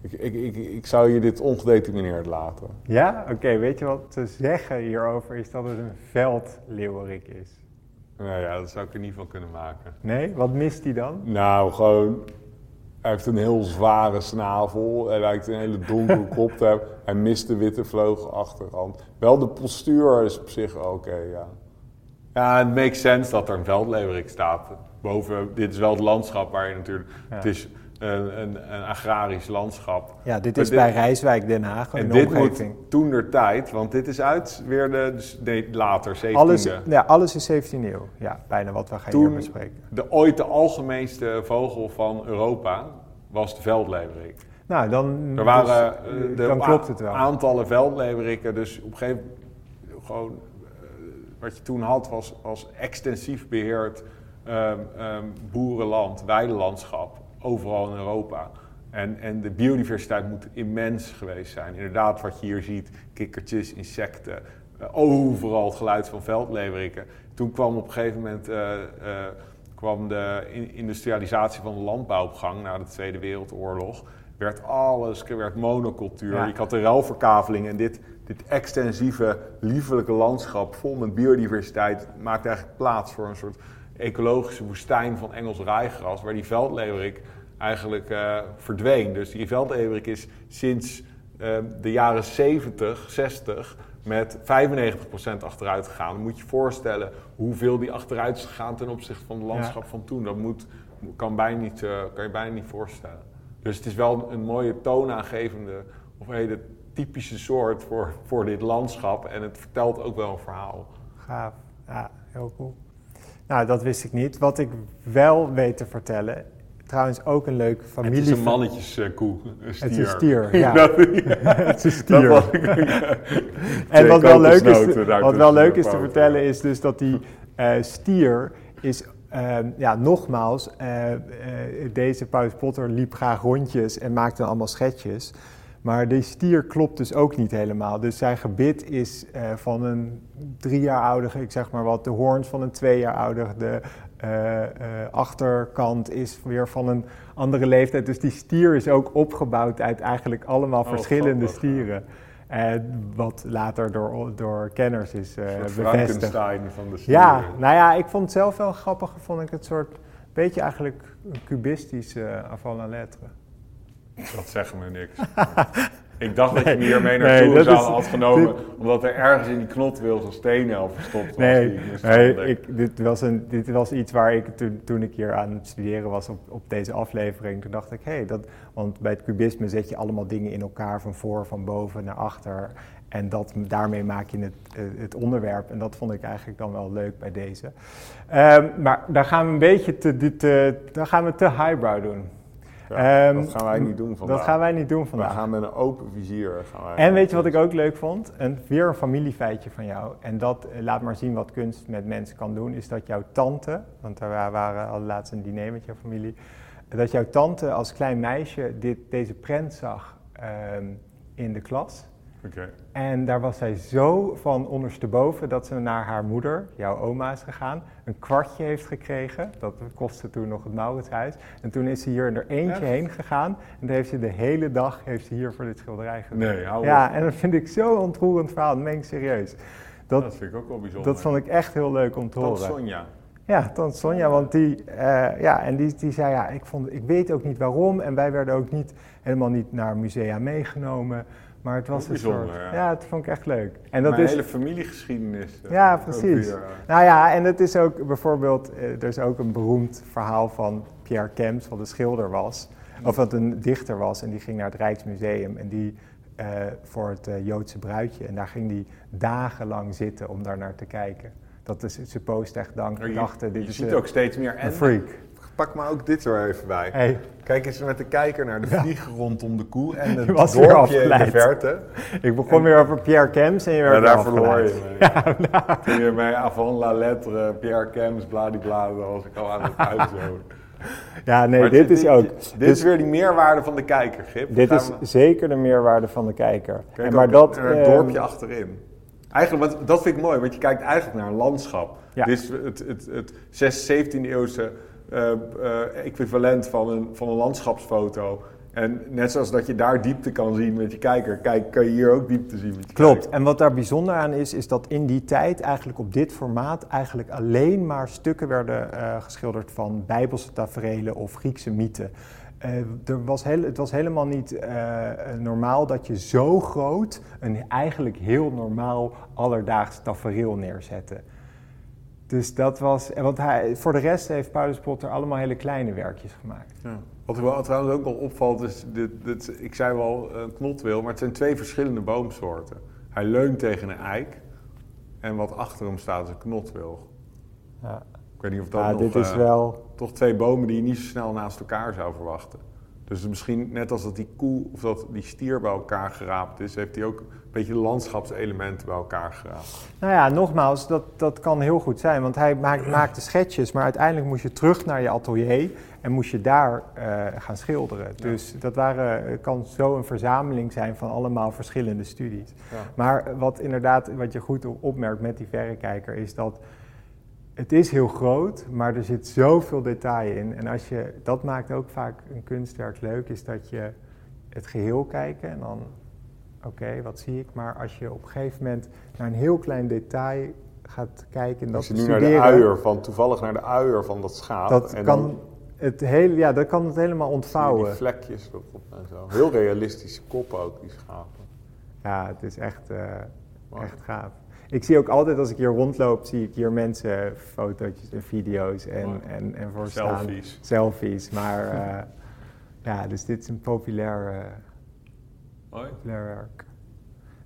ik, ik, ik, ik zou je dit ongedetermineerd laten.
Ja, oké. Weet je wat te zeggen hierover is dat het een veldleeuwerik is?
Nou ja, dat zou ik er niet van kunnen maken.
Nee? Wat mist hij dan?
Nou, gewoon, hij heeft een heel zware snavel, hij lijkt een hele donkere *laughs* kop te hebben. Hij mist de witte vleugelachterkant. Wel de postuur is op zich oké, ja. Ja, het makes sense dat er een veldleverik staat. Boven, dit is wel het landschap waar je natuurlijk...
Ja.
Het is een, een, een agrarisch landschap.
Ja, dit is
dit-
bij Rijswijk Den Haag,
En dit
omgeving.
moet toen der tijd, want dit is uit weer de, dus later, 17e.
Alles, ja, alles is 17e eeuw. Ja, bijna wat we gaan hier bespreken.
de, ooit de algemeenste vogel van Europa was de veldleverik.
Nou, dan,
Er waren
dus,
eh,
eh,
de
dan klopt het wel.
aantallen veldleverikken, dus op een gegeven moment gewoon wat je toen had was, was extensief beheerd ehm, ehm, boerenland, weidelandschap, overal in Europa. En, en de biodiversiteit moet immens geweest zijn. Inderdaad, wat je hier ziet, kikkertjes, insecten, eh, overal het geluid van veldleverikken. Toen kwam op een gegeven moment eh, eh, kwam de in- industrialisatie van de landbouw op gang na de Tweede Wereldoorlog. Werd alles, werd monocultuur.
Ja.
Je had de ruilverkaveling en dit, dit extensieve, liefelijke landschap vol met biodiversiteit maakt eigenlijk plaats voor een soort ecologische woestijn van Engels rijgras, waar die veldleverik eigenlijk eh, verdween. Dus die veldleverik is sinds eh, de jaren 70, 60 met 95% achteruit gegaan. Dan moet je je voorstellen hoeveel die achteruit is gegaan ten opzichte van het landschap van toen. Dat moet, kan, bijna niet, eh, kan je bijna niet voorstellen. Dus het is wel een mooie toonaangevende, of hele typische soort voor, voor dit landschap. En het vertelt ook wel een verhaal.
Gaaf. Ja, heel cool. Nou, dat wist ik niet. Wat ik wel weet te vertellen, trouwens ook een leuk familie...
Het is een mannetjeskoe, een stier.
Het is een stier, ja.
Dat-
Het is
dat
stier.
ik- *laughs*
En wat wel leuk is, te, wat wel leuk is te vertellen is dus dat die eh, stier is, ehm, ja nogmaals, eh, eh, deze Paus Potter liep graag rondjes en maakte allemaal schetsjes. Maar die stier klopt dus ook niet helemaal. Dus zijn gebit is eh, van een drie jaar ik zeg maar wat, de hoorns van een twee jaar de eh, eh, achterkant is weer van een andere leeftijd. Dus die stier is ook opgebouwd uit eigenlijk allemaal
Oh,
verschillende
grappig,
stieren. En wat later door, door kenners is
Een
bevestigd.
Frankenstein van de stier.
Ja, nou ja, ik vond het zelf wel grappig. Vond ik het soort, beetje eigenlijk een cubistisch eh avant la lettre.
Dat zeggen me niks. *laughs* ik dacht dat je me hiermee
Nee,
naartoe
dat
zou had genomen,
dit-
omdat er ergens in die knotwilg een steenel verstopt was.
Nee,
ik
nee ik, dit, was een, dit was iets waar ik toen, toen ik hier aan het studeren was op, op deze aflevering, toen dacht ik, hé, dat, want bij het cubisme zet je allemaal dingen in elkaar van voor, van boven naar achter. En dat, daarmee maak je het, eh, het onderwerp. En dat vond ik eigenlijk dan wel leuk bij deze. Ehm, maar daar gaan we een beetje te, te, daar gaan we te highbrow doen.
Ja,
Ehm,
dat gaan wij niet doen vandaag.
Dat gaan wij niet doen
We
vandaag.
gaan met een open vizier. Gaan wij
En weet je wat ik ook leuk vond? Een, weer een familiefeitje van jou. En dat eh, laat maar zien wat kunst met mensen kan doen. Is dat jouw tante, want daar wa- waren al laatst een diner met jouw familie. dat jouw tante als klein meisje dit, deze prent zag ehm, in de klas. En daar was zij zo van ondersteboven dat ze naar haar moeder, jouw oma, is gegaan. Een kwartje heeft gekregen. Dat kostte toen nog het Mauritshuis. En toen is ze hier er eentje
Echt?
heen gegaan. En heeft ze de hele dag heeft ze hier voor dit schilderij gedaan.
Nee, hou
Ja,
op.
en dat vind ik zo'n ontroerend verhaal. Dat meen ik serieus.
Dat,
Dat,
vind ik ook wel bijzonder.
dat vond ik echt heel leuk om te
Dat
horen.
Sonja.
Ja, tante Sonja, want die, eh, ja, en die, die zei, ja, ik, vond, ik weet ook niet waarom. En wij werden ook niet, helemaal niet naar musea meegenomen. Maar het was een soort, ja.
ja.
dat vond ik echt leuk. En dat
Mijn
is,
hele familiegeschiedenis. eh,
Ja, precies.
weer, eh,
nou ja, en het is ook bijvoorbeeld, eh, er is ook een beroemd verhaal van Pierre Kemps, wat een schilder was. Of wat een dichter was en die ging naar het Rijksmuseum en die voor het Joodse bruidje. En daar ging die dagenlang zitten om daar naar te kijken. Dat is, ze post echt dank,
je
dachten, dit
je
is
ziet ook steeds meer.
een
En
freak.
Pak maar ook dit er even bij.
Hey,
Kijk eens met de kijker naar de vliegen rondom de koe en *laughs* het
was
dorpje in de verte.
ik begon weer over Pierre Kemps en je werd
Ja, daar verloor je me. *laughs* Toen je mij avant la lettre, Pierre Kems, bladibla, dan was ik al aan het uitzonen.
Ja, nee,
Maar
dit is ook.
Dit
dus
is weer die meerwaarde van de kijker, Gip.
dit is
we-
zeker de meerwaarde van de kijker.
Kijk
En maar dat,
het
ehm,
dorpje achterin. Eigenlijk, wat, dat vind ik mooi, want je kijkt eigenlijk naar een landschap.
Ja.
Dit is het, het, het 6, 17e eeuwse eh, eh, equivalent van een, van een landschapsfoto. En net zoals dat je daar diepte kan zien met je kijker, kijk, kan je hier ook diepte zien met je
Klopt.
kijker.
En wat daar bijzonder aan is, is dat in die tijd eigenlijk op dit formaat eigenlijk alleen maar stukken werden eh, geschilderd van Bijbelse taferelen of Griekse mythen. Er was heel, het was helemaal niet normaal dat je zo groot een eigenlijk heel normaal alledaags tafereel neerzette. Dus dat was, en want hij, voor de rest heeft Paulus Potter allemaal hele kleine werkjes gemaakt.
Ja. Wat wel, trouwens ook wel opvalt is, dit, dit, ik zei wel een knotwil, maar het zijn twee verschillende boomsoorten. Hij leunt tegen een eik en wat achter hem staat is een knotwilg.
Ja,
Ik weet niet of dat
Ja,
nog...
dit is
eh,
wel,
toch twee bomen die je niet zo snel naast elkaar zou verwachten. Dus misschien net als dat die koe of dat die stier bij elkaar geraapt is, heeft hij ook beetje landschapselementen bij elkaar geraapt.
Nou ja, nogmaals, dat, dat kan heel goed zijn, want hij maakt, *clears throat* maakte schetsjes, maar uiteindelijk moest je terug naar je atelier en moest je daar eh, gaan schilderen. Dus dat waren, eh, kan zo een verzameling zijn van allemaal verschillende studies.
Ja.
Maar wat inderdaad, wat je goed opmerkt met die verrekijker, is dat het is heel groot, maar er zit zoveel detail in. En als je, dat maakt ook vaak een kunstwerk leuk, is dat je het geheel kijken en dan, oké, wat zie ik? Maar als je op een gegeven moment naar een heel klein detail gaat kijken en dat
Als je nu naar de uier van, toevallig naar de uier van dat schaap.
dat
en
kan
dan
het hele, ja, dat kan het helemaal ontvouwen.
die vlekjes erop en zo. Heel realistische kop ook, die schapen.
Ja, het is echt, eh, echt gaaf. Ik zie ook altijd als ik hier rondloop, zie ik hier mensen fotootjes en video's en,
Mooi.
en, en voor.
Selfies.
Selfies, maar eh, *laughs* ja, dus dit is een populair, eh,
Mooi.
populair werk.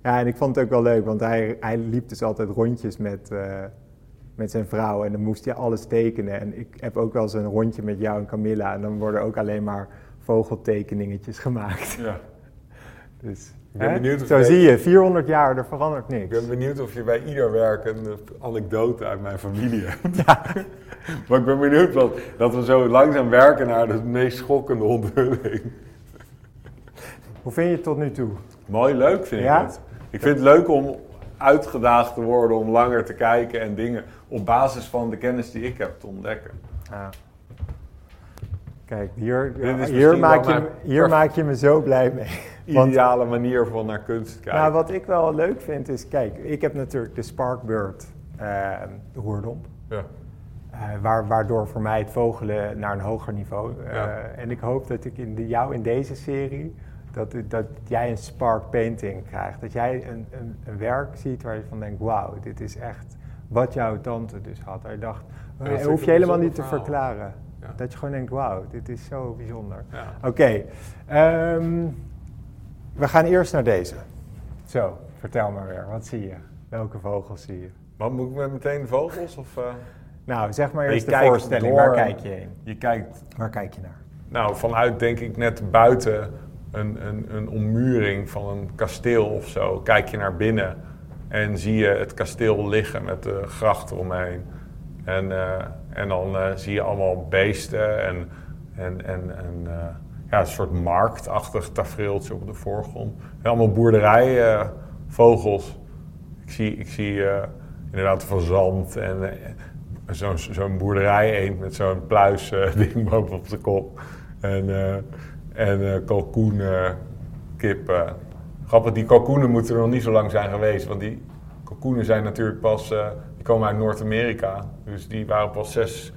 Ja, en ik vond het ook wel leuk, want hij, hij liep dus altijd rondjes met, eh, met zijn vrouw en dan moest hij alles tekenen. En ik heb ook wel eens een rondje met jou en Camilla en dan worden ook alleen maar vogeltekeningetjes gemaakt.
Ja. *laughs*
Dus,
Ik ben benieuwd of
Zo zie je, 400 jaar, er verandert
Ik
niks.
ben benieuwd of je bij ieder werk een anekdote uit mijn familie hebt. *laughs* maar ik ben benieuwd dat, dat we zo langzaam werken naar de meest schokkende onthulling.
Hoe vind je het tot nu toe?
Mooi, leuk vind ik het. Ik vind het leuk om uitgedaagd te worden, om langer te kijken en dingen op basis van de kennis die ik heb te ontdekken.
Ja. Kijk, hier, maak, je, hier maak je me zo blij mee. *laughs* Want
Ideale manier van naar kunst kijken.
nou, wat ik wel leuk vind is, kijk, ik heb natuurlijk de Sparkbird eh roerdomp.
ja.
eh, waar, waardoor voor mij het vogelen naar een hoger niveau.
Ja.
En ik hoop dat ik in de, jou in deze serie, dat, dat jij een spark painting krijgt. Dat jij een, een, een werk ziet waar je van denkt, wauw, dit is echt wat jouw tante dus had. Hij dacht,
dat
eh,
ik
hoef je helemaal niet te
verhaal.
verklaren.
Ja.
Dat je gewoon denkt, wauw, dit is zo bijzonder.
Ja.
Oké, ehm, we gaan eerst naar deze. Zo, vertel maar weer, wat zie je? Welke vogels zie je?
Maar moet ik met meteen de vogels? Of, eh?
Nou, zeg maar
Je
eerst de voorstelling,
door-
waar kijk je heen?
Je kijkt
Waar kijk je naar?
Nou, vanuit denk ik net buiten een, een, een ommuring van een kasteel of zo, kijk je naar binnen en zie je het kasteel liggen met de gracht eromheen. En, eh, en dan eh, zie je allemaal beesten en En, en, en eh, ja, een soort marktachtig tafereeltje op de voorgrond. En allemaal boerderijvogels. ik zie, ik zie inderdaad van zand en zo'n zo'n boerderij eend met zo'n pluis *laughs* ding bovenop zijn kop. En, en eh, kalkoen, kip. Grappig, die kalkoenen moeten er nog niet zo lang zijn geweest. Want die kalkoenen zijn natuurlijk pas, eh, die komen uit Noord-Amerika. Dus die waren pas zes-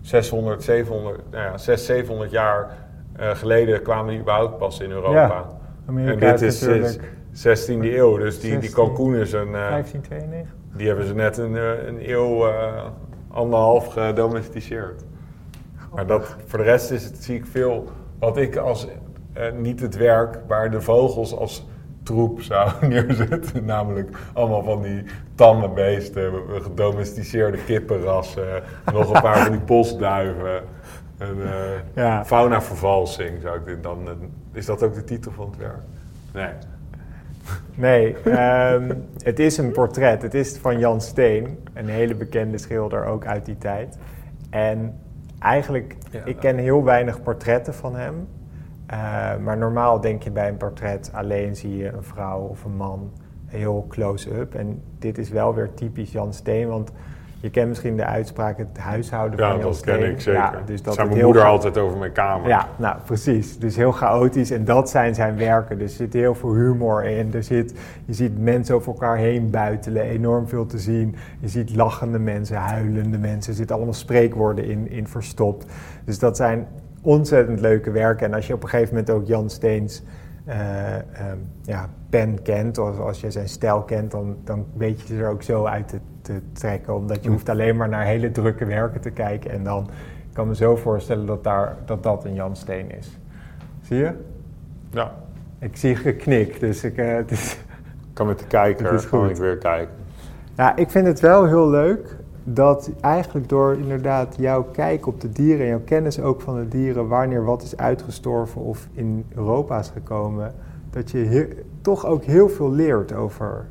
600, 700, nou ja, 600, 700 jaar eh, geleden kwamen die überhaupt pas in Europa.
Ja, Amerika
en dit
is
is
natuurlijk
16e eeuw, dus die, die
16e.
kalkoenen zijn, eh,
1592.
die hebben ze net een, een eeuw, anderhalf gedomesticeerd. Maar dat, voor de rest is het, zie ik veel wat ik als eh, niet het werk, maar de vogels als troep zou *laughs* neerzetten. Namelijk allemaal van die tamme beesten, gedomesticeerde kippenrassen, nog een paar van die *laughs* postduiven. En, eh,
Ja.
Faunavervalsing zou ik dit dan. eh, is dat ook de titel van het werk? Nee.
Nee, *laughs* ehm, het is een portret. Het is van Jan Steen, een hele bekende schilder ook uit die tijd. En eigenlijk,
Ja.
ik ken heel weinig portretten van hem. Eh, maar normaal denk je bij een portret alleen zie je een vrouw of een man heel close-up. En dit is wel weer typisch Jan Steen, want je kent misschien de uitspraak het huishouden
Ja,
van Jan
dat ken ik zeker.
Ja, dus dat
zei
het
mijn moeder altijd over mijn kamer.
ja, nou precies. Dus heel chaotisch. En dat zijn zijn werken. Er zit heel veel humor in. Er zit, je ziet mensen over elkaar heen buitelen. Enorm veel te zien. Je ziet lachende mensen, huilende mensen. Er zitten allemaal spreekwoorden in, in verstopt. Dus dat zijn ontzettend leuke werken. En als je op een gegeven moment ook Jan Steens eh, ehm, ja, pen kent, of als je zijn stijl kent, dan, dan weet je er ook zo uit te, te trekken. Omdat je hoeft alleen maar naar hele drukke werken te kijken. En dan ik kan me zo voorstellen dat daar, dat, dat een Jan Steen is. Zie je?
Ja.
Ik zie geknik, dus ik, eh, het is...
Ik kan met de kijker
Het is
gewoon
goed.
weer kijken.
Ja, ik vind het wel heel leuk dat eigenlijk door inderdaad jouw kijk op de dieren en jouw kennis ook van de dieren, wanneer wat is uitgestorven of in Europa is gekomen, dat je toch ook heel veel leert over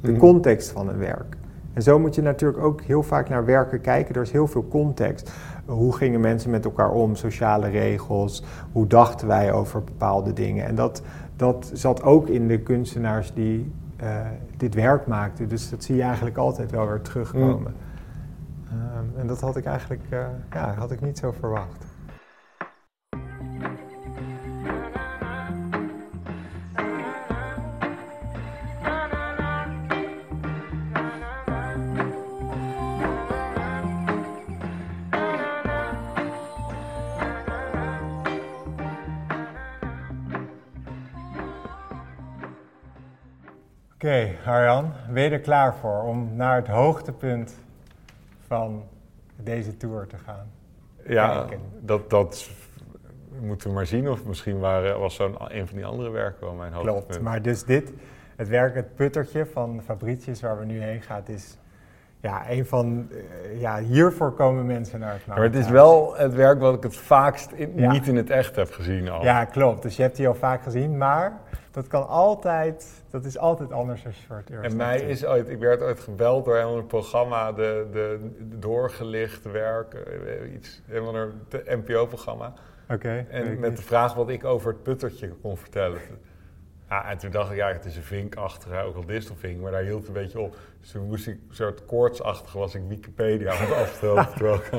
de
Mhm.
context van een werk. En zo moet je natuurlijk ook heel vaak naar werken kijken. Er is heel veel context. Hoe gingen mensen met elkaar om? Sociale regels. Hoe dachten wij over bepaalde dingen? En dat, dat zat ook in de kunstenaars die eh, dit werk maakten. Dus dat zie je eigenlijk altijd wel weer terugkomen. Ehm, en dat had ik eigenlijk eh, ja, had ik niet zo verwacht. Oké, Arjan, ben je er klaar voor om naar het hoogtepunt van deze tour te gaan?
Ja,
Kijken.
dat, dat moeten we maar zien. Of misschien waren, was zo'n een van die andere werken wel mijn hoogtepunt.
Klopt, maar dus dit, het werk, het puttertje van Fabricius waar we nu heen gaan, is ja, een van, eh, ja, hiervoor komen mensen naar het
maar het is wel het werk wat ik het vaakst in-
Ja.
niet in het echt heb gezien al.
Ja, klopt. Dus je hebt die al vaak gezien, maar dat kan altijd, dat is altijd anders als je voor het eerst
En mij is ooit, ik werd ooit gebeld door een programma, de, de, de doorgelicht werk, eh, iets, een van een NPO-programma.
Oké.
En met
niet.
de vraag wat ik over het puttertje kon vertellen. Ja, en toen dacht ik, ja, het is een vinkachtige, ook al distelvink, maar daar hield het een beetje op. Dus toen moest ik, een soort koortsachtig was ik Wikipedia aan het afstellen. *laughs* terwijl ik-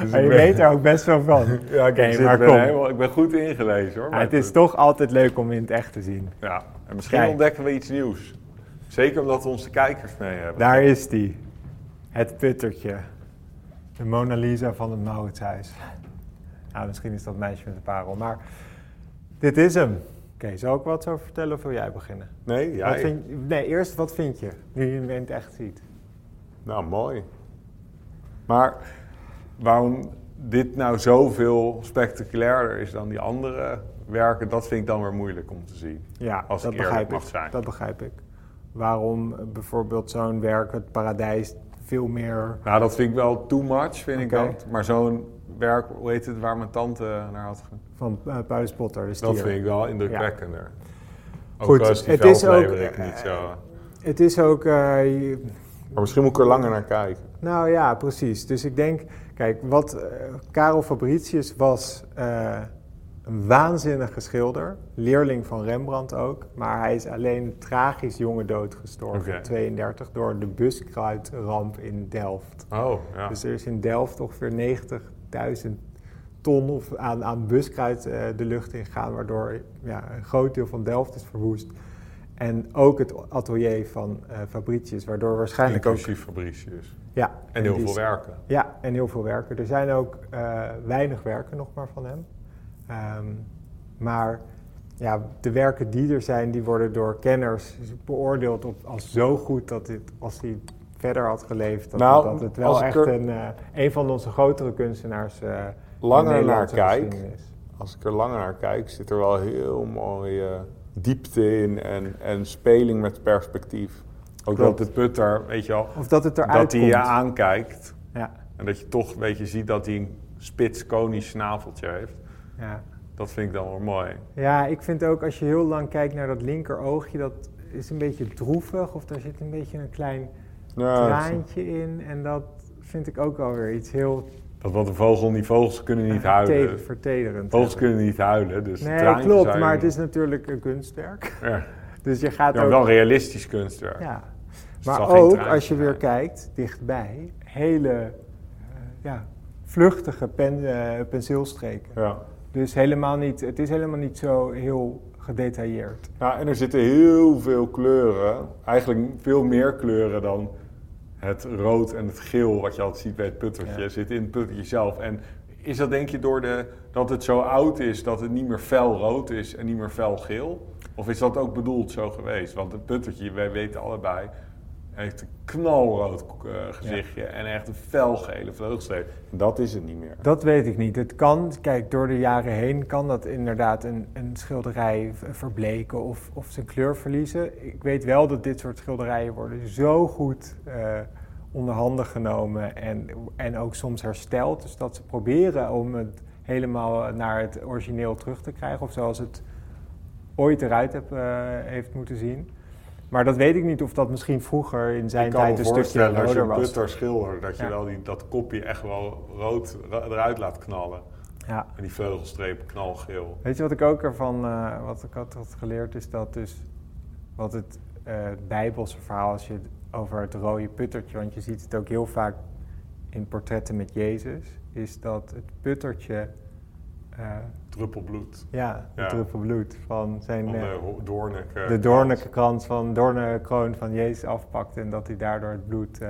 dus
Maar je
ben-
weet er ook best wel van. *laughs*
Ja, ik,
maar
ben
kom.
helemaal- ik ben goed ingelezen hoor.
Ja, het is toch altijd leuk om in het echt te zien.
Ja, en misschien
Kijk.
ontdekken we iets nieuws. Zeker omdat we onze kijkers mee hebben.
Daar is die. Het puttertje. De Mona Lisa van het Mauritshuis. Nou, misschien is dat meisje met de parel, maar dit is hem. Oké, zal ik wat over vertellen of wil jij beginnen?
Nee, ja,
Wat
ik-
vind, nee, eerst wat vind je, nu je hem in het echt ziet?
nou mooi. Maar waarom dit nou zoveel spectaculairder is dan die andere werken, dat vind ik dan weer moeilijk om te zien.
Ja,
Als
dat
ik
begrijp ik.
mag zijn.
Dat begrijp ik. Waarom bijvoorbeeld zo'n werk, het paradijs, veel meer...
Nou, dat vind ik wel too much, vind ik dat. Maar zo'n werk, hoe heet het, waar mijn tante naar had gegaan,
van uh, Paulus Potter,
dat vind ik wel indrukwekkender. Ook
Goed,
die
het is ook, eh,
niet zo...
Het is ook... eh, je-
Maar misschien moet ik er langer naar kijken.
Nou ja, precies. Dus ik denk, kijk, wat eh, Karel Fabricius was eh, een waanzinnige schilder, leerling van Rembrandt ook, maar hij is alleen tragisch jonge dood gestorven,
Oké.
32, door de buskruidramp in Delft.
Oh, ja.
Dus er is in Delft ongeveer 90.000 ton of aan, aan buskruid eh, de lucht ingegaan, waardoor ja, een groot deel van Delft is verwoest. En ook het atelier van eh, Fabricius, waardoor waarschijnlijk ook...
Inclusief Fabricius.
Ja,
En heel veel werken.
Ja, en heel veel werken. Er zijn ook eh, weinig werken nog maar van hem. Ehm, maar ja, de werken die er zijn, die worden door kenners beoordeeld op, als zo goed dat dit, als hij verder had geleefd, dat,
Nou,
dat het wel echt
er-
een, eh, een van onze grotere kunstenaars in
Langer naar kijk, als ik er langer naar kijk, zit er wel heel mooie diepte in en, en speling met perspectief. Ook
Klopt.
dat de putter, weet je wel,
Of dat het eruit
dat hij je aankijkt
Ja,
en dat je toch weet je, ziet dat hij een spits konisch snaveltje heeft.
Ja.
Dat vind ik dan wel mooi.
ja, ik vind ook als je heel lang kijkt naar dat linker oogje, dat is een beetje droevig. Of daar zit een beetje een klein
Ja,
traantje in. En dat vind ik ook alweer iets heel
dat wat een vogel niet, vogels kunnen niet huilen.
te- vertederend.
Vogels kunnen niet huilen, dus
Nee, klopt,
zijn-
maar het is natuurlijk een kunstwerk.
Ja, *laughs*
Dus je gaat
ja
ook...
wel realistisch kunstwerk.
ja.
Dus
Maar ook als je weer kijkt, dichtbij, hele eh, ja, vluchtige pen, eh, penseelstreken.
Ja.
Dus helemaal niet, het is helemaal niet zo heel gedetailleerd.
Ja, en er zitten heel veel kleuren. Eigenlijk veel meer kleuren dan het rood en het geel wat je altijd ziet bij het puttertje.
Ja.
Zit in het puttertje zelf. En is dat denk je door de, dat het zo oud is dat het niet meer fel rood is en niet meer fel geel? Of is dat ook bedoeld zo geweest? Want het puttertje, wij weten allebei, heeft een knalrood eh, gezichtje en echt een felgele vleugelstreep. Dat is het niet meer.
Dat weet ik niet. Het kan, kijk, door de jaren heen kan dat inderdaad een, een schilderij verbleken of, of zijn kleur verliezen. Ik weet wel dat dit soort schilderijen worden zo goed eh onder handen genomen en, en ook soms hersteld. Dus dat ze proberen om het helemaal naar het origineel terug te krijgen. Of zoals het ooit eruit heb, eh, heeft moeten zien. Maar dat weet ik niet of dat misschien vroeger in zijn
ik
tijd een stukje
voorstellen als je
roder
een
was.
putter schildert, dat je
Ja.
wel die, dat kopje echt wel rood eruit laat knallen.
Ja.
En die vleugelstreep knalgeel.
Weet je wat ik ook ervan, eh, wat ik had, had geleerd, is dat dus wat het eh, Bijbelse verhaal, als je over het rode puttertje, want je ziet het ook heel vaak in portretten met Jezus, is dat het puttertje, eh,
Druppel bloed.
ja, de
Ja.
druppel bloed van zijn,
Van
eh,
de ho- doorneke.
de doornlijke krans van doornenkroon van Jezus afpakte en dat hij daardoor het bloed eh,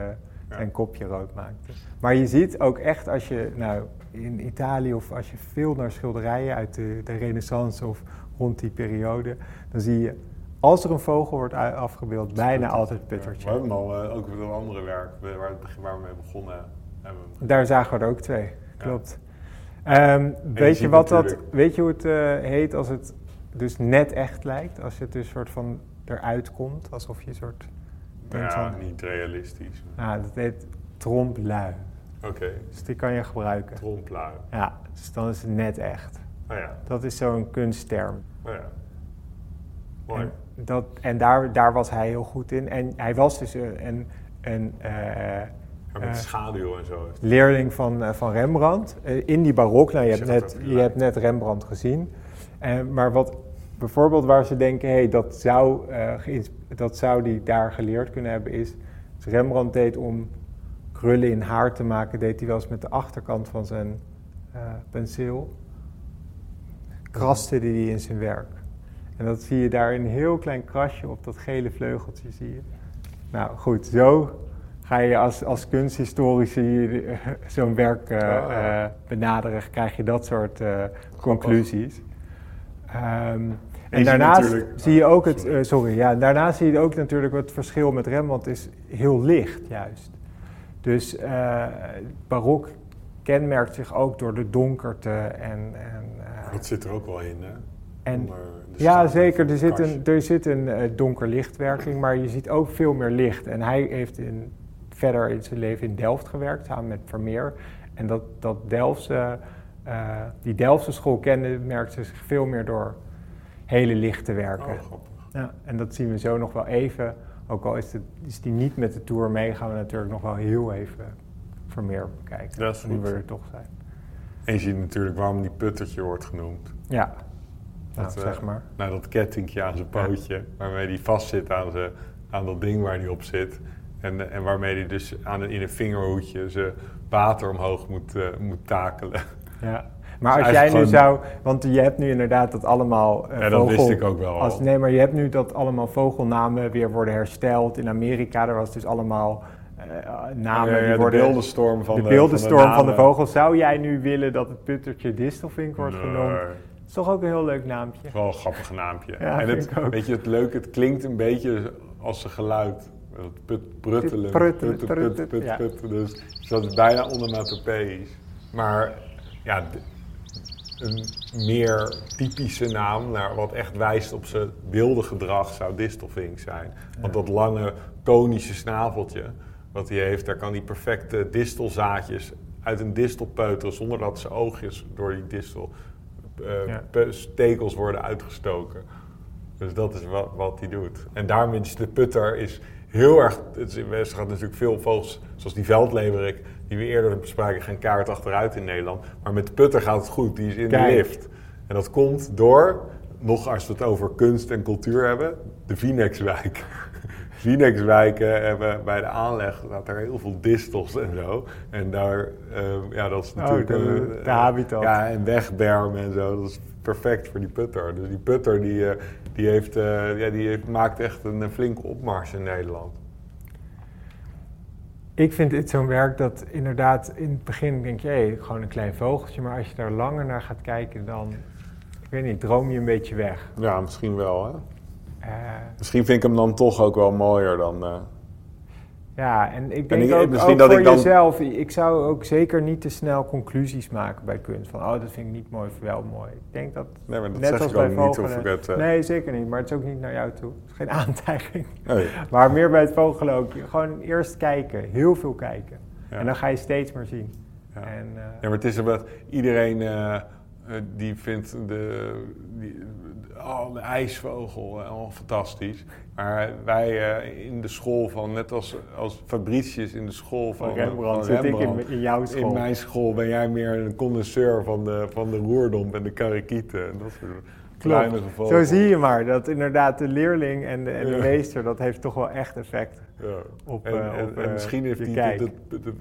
zijn kopje rood maakte. Maar je ziet ook echt als je nou in Italië of als je veel naar schilderijen uit de, de Renaissance of rond die periode, dan zie je als er een vogel wordt afgebeeld, bijna altijd het
We
puttertje.
hebben al eh, ook een andere werk we- waar, waar we mee begonnen hebben.
Daar zagen we er ook twee, klopt. Ehm, weet, je wat dat, weet je hoe het eh, heet als het dus net echt lijkt? Als het dus soort van eruit komt, alsof je een soort...
ja,
van-
niet realistisch.
Ah, dat heet tromplui.
Oké,
Dus die kan je gebruiken.
tromplui.
Ja, dus dan is het net echt.
Nou ja,
Dat is zo'n kunstterm.
nou ja. Mooi.
En, dat, en daar, daar was hij heel goed in. En hij was dus een, een, een eh,
met
eh,
schaduw en zo.
leerling van, eh, van Rembrandt. eh, in die barok. Nou, je, hebt net, je hebt net Rembrandt gezien. Maar wat bijvoorbeeld waar ze denken, hey, dat, zou, dat zou die daar geleerd kunnen hebben, is... Dus Rembrandt deed om krullen in haar te maken, deed hij wel eens met de achterkant van zijn penseel. Kraste hij die in zijn werk. En dat zie je daar een heel klein krasje op dat gele vleugeltje, zie je. Nou goed, zo ga je als, als kunsthistorici zo'n werk
Ah, ja.
eh, benaderen, krijg je dat soort eh, conclusies. Ehm, en daarnaast zie je ook het,
sorry.
ja, daarnaast zie je ook natuurlijk het verschil met Rembrandt is heel licht juist. Dus barok kenmerkt zich ook door de donkerte en, en
Dat zit er ook wel in, hè?
en ja, zeker. Er zit een, er zit een donker lichtwerking, maar je ziet ook veel meer licht. En hij heeft in, verder in zijn leven in Delft gewerkt, samen met Vermeer. En dat, dat Delftse, eh, die Delftse school kende, merkte zich veel meer door hele lichte werken.
Oh.
Ja, en dat zien we zo nog wel even. Ook al is, het, is die niet met de Tour mee, gaan we natuurlijk nog wel heel even Vermeer bekijken.
Dat is
nu we er toch zijn.
En je ziet natuurlijk waarom die puttertje wordt genoemd.
Ja,
Dat, eh,
zeg maar.
Nou, dat kettingje aan zijn pootje, waarmee hij vastzit aan, zijn, aan dat ding waar hij op zit. En, en waarmee hij dus aan een, in een vingerhoedje zijn water omhoog moet, eh, moet takelen.
Ja. Maar
Dus
als jij nu zou, want je hebt nu inderdaad dat allemaal eh,
Ja, dat
vogel-
wist ik ook wel.
Als, nee, maar je hebt nu dat allemaal vogelnamen weer worden hersteld. In Amerika, daar was dus allemaal eh, namen
Ja, ja,
die
de
worden...
beeldenstorm van
de
de,
beeldenstorm van de,
namen.
vogels. Zou jij nu willen dat het puttertje Distelvink wordt
Nee,
genoemd? Dat is toch ook een heel leuk naampje.
Wel een grappig naampje.
Ja,
en het, weet je, het leuke, het klinkt een beetje als zijn geluid. Het put, pruttelen.
Pruttelen,
Put, put, put,
ja.
Dus dat is bijna onomatopoeisch. Maar ja, een meer typische naam, naar wat echt wijst op zijn wilde gedrag, zou distelvink zijn. Want dat lange konische snaveltje wat hij heeft, daar kan hij perfecte distelzaadjes uit een distel peuteren zonder dat zijn oogjes door die distel eh,
Ja.
stekels worden uitgestoken. Dus dat is wat, wat hij doet. En daarom is de putter is heel erg... Het is, er gaat natuurlijk veel vogels, zoals die veldleverik... die we eerder bespraken, gaan kaart achteruit in Nederland. Maar met de putter gaat het goed, die is in
Kijk.
de lift. En dat komt door, nog als we het over kunst en cultuur hebben... de Vinexwijk. *laughs* Vinexwijken hebben bij de aanleg staat er heel veel distels en zo. En daar, eh, ja, dat is
Oh,
natuurlijk...
de- de habitat.
Ja, en wegbermen en zo. Dat is perfect voor die putter. Dus die putter die, eh, die, heeft, eh, ja, die heeft, maakt echt een, flinke opmars in Nederland.
Ik vind dit zo'n werk dat inderdaad in het begin denk je, hé, gewoon een klein vogeltje. Maar als je daar langer naar gaat kijken, dan, ik weet niet, droom je een beetje weg.
Ja, misschien wel. Hè?
Eh,
Misschien vind ik hem dan toch ook wel mooier dan...
ja, en ik denk
ik-
ook,
misschien
ook
dat
voor
ik dan-
jezelf, ik zou ook zeker niet te snel conclusies maken bij kunst. Van, oh, dat vind ik niet mooi of wel mooi. Ik denk dat,
nee, maar dat
net
zeg
als
ik
bij
niet
vogelen...
het... eh,
Nee, zeker niet, maar het is ook niet naar jou toe. Het is geen *laughs* aantijging.
nee.
Maar meer bij het vogelen ook. Gewoon eerst kijken, heel veel kijken.
Ja.
En dan ga je steeds meer zien.
Ja.
En, eh,
Ja, maar het is wat iedereen eh, die vindt de, die, oh, de ijsvogel oh, fantastisch. Maar wij eh, in de school van, net als, als Fabricius in de school van,
van Rembrandt
van
zit ik in, in jouw school.
In mijn school ben jij meer een connoisseur van de, van de roerdomp en de karakieten. En dat soort
Klopt.
vogels.
Zo zie je maar dat inderdaad de leerling en de, en de
Ja.
meester, dat heeft toch wel echt effect.
Ja.
Op,
en,
eh,
en,
op,
en misschien heeft hij... dat-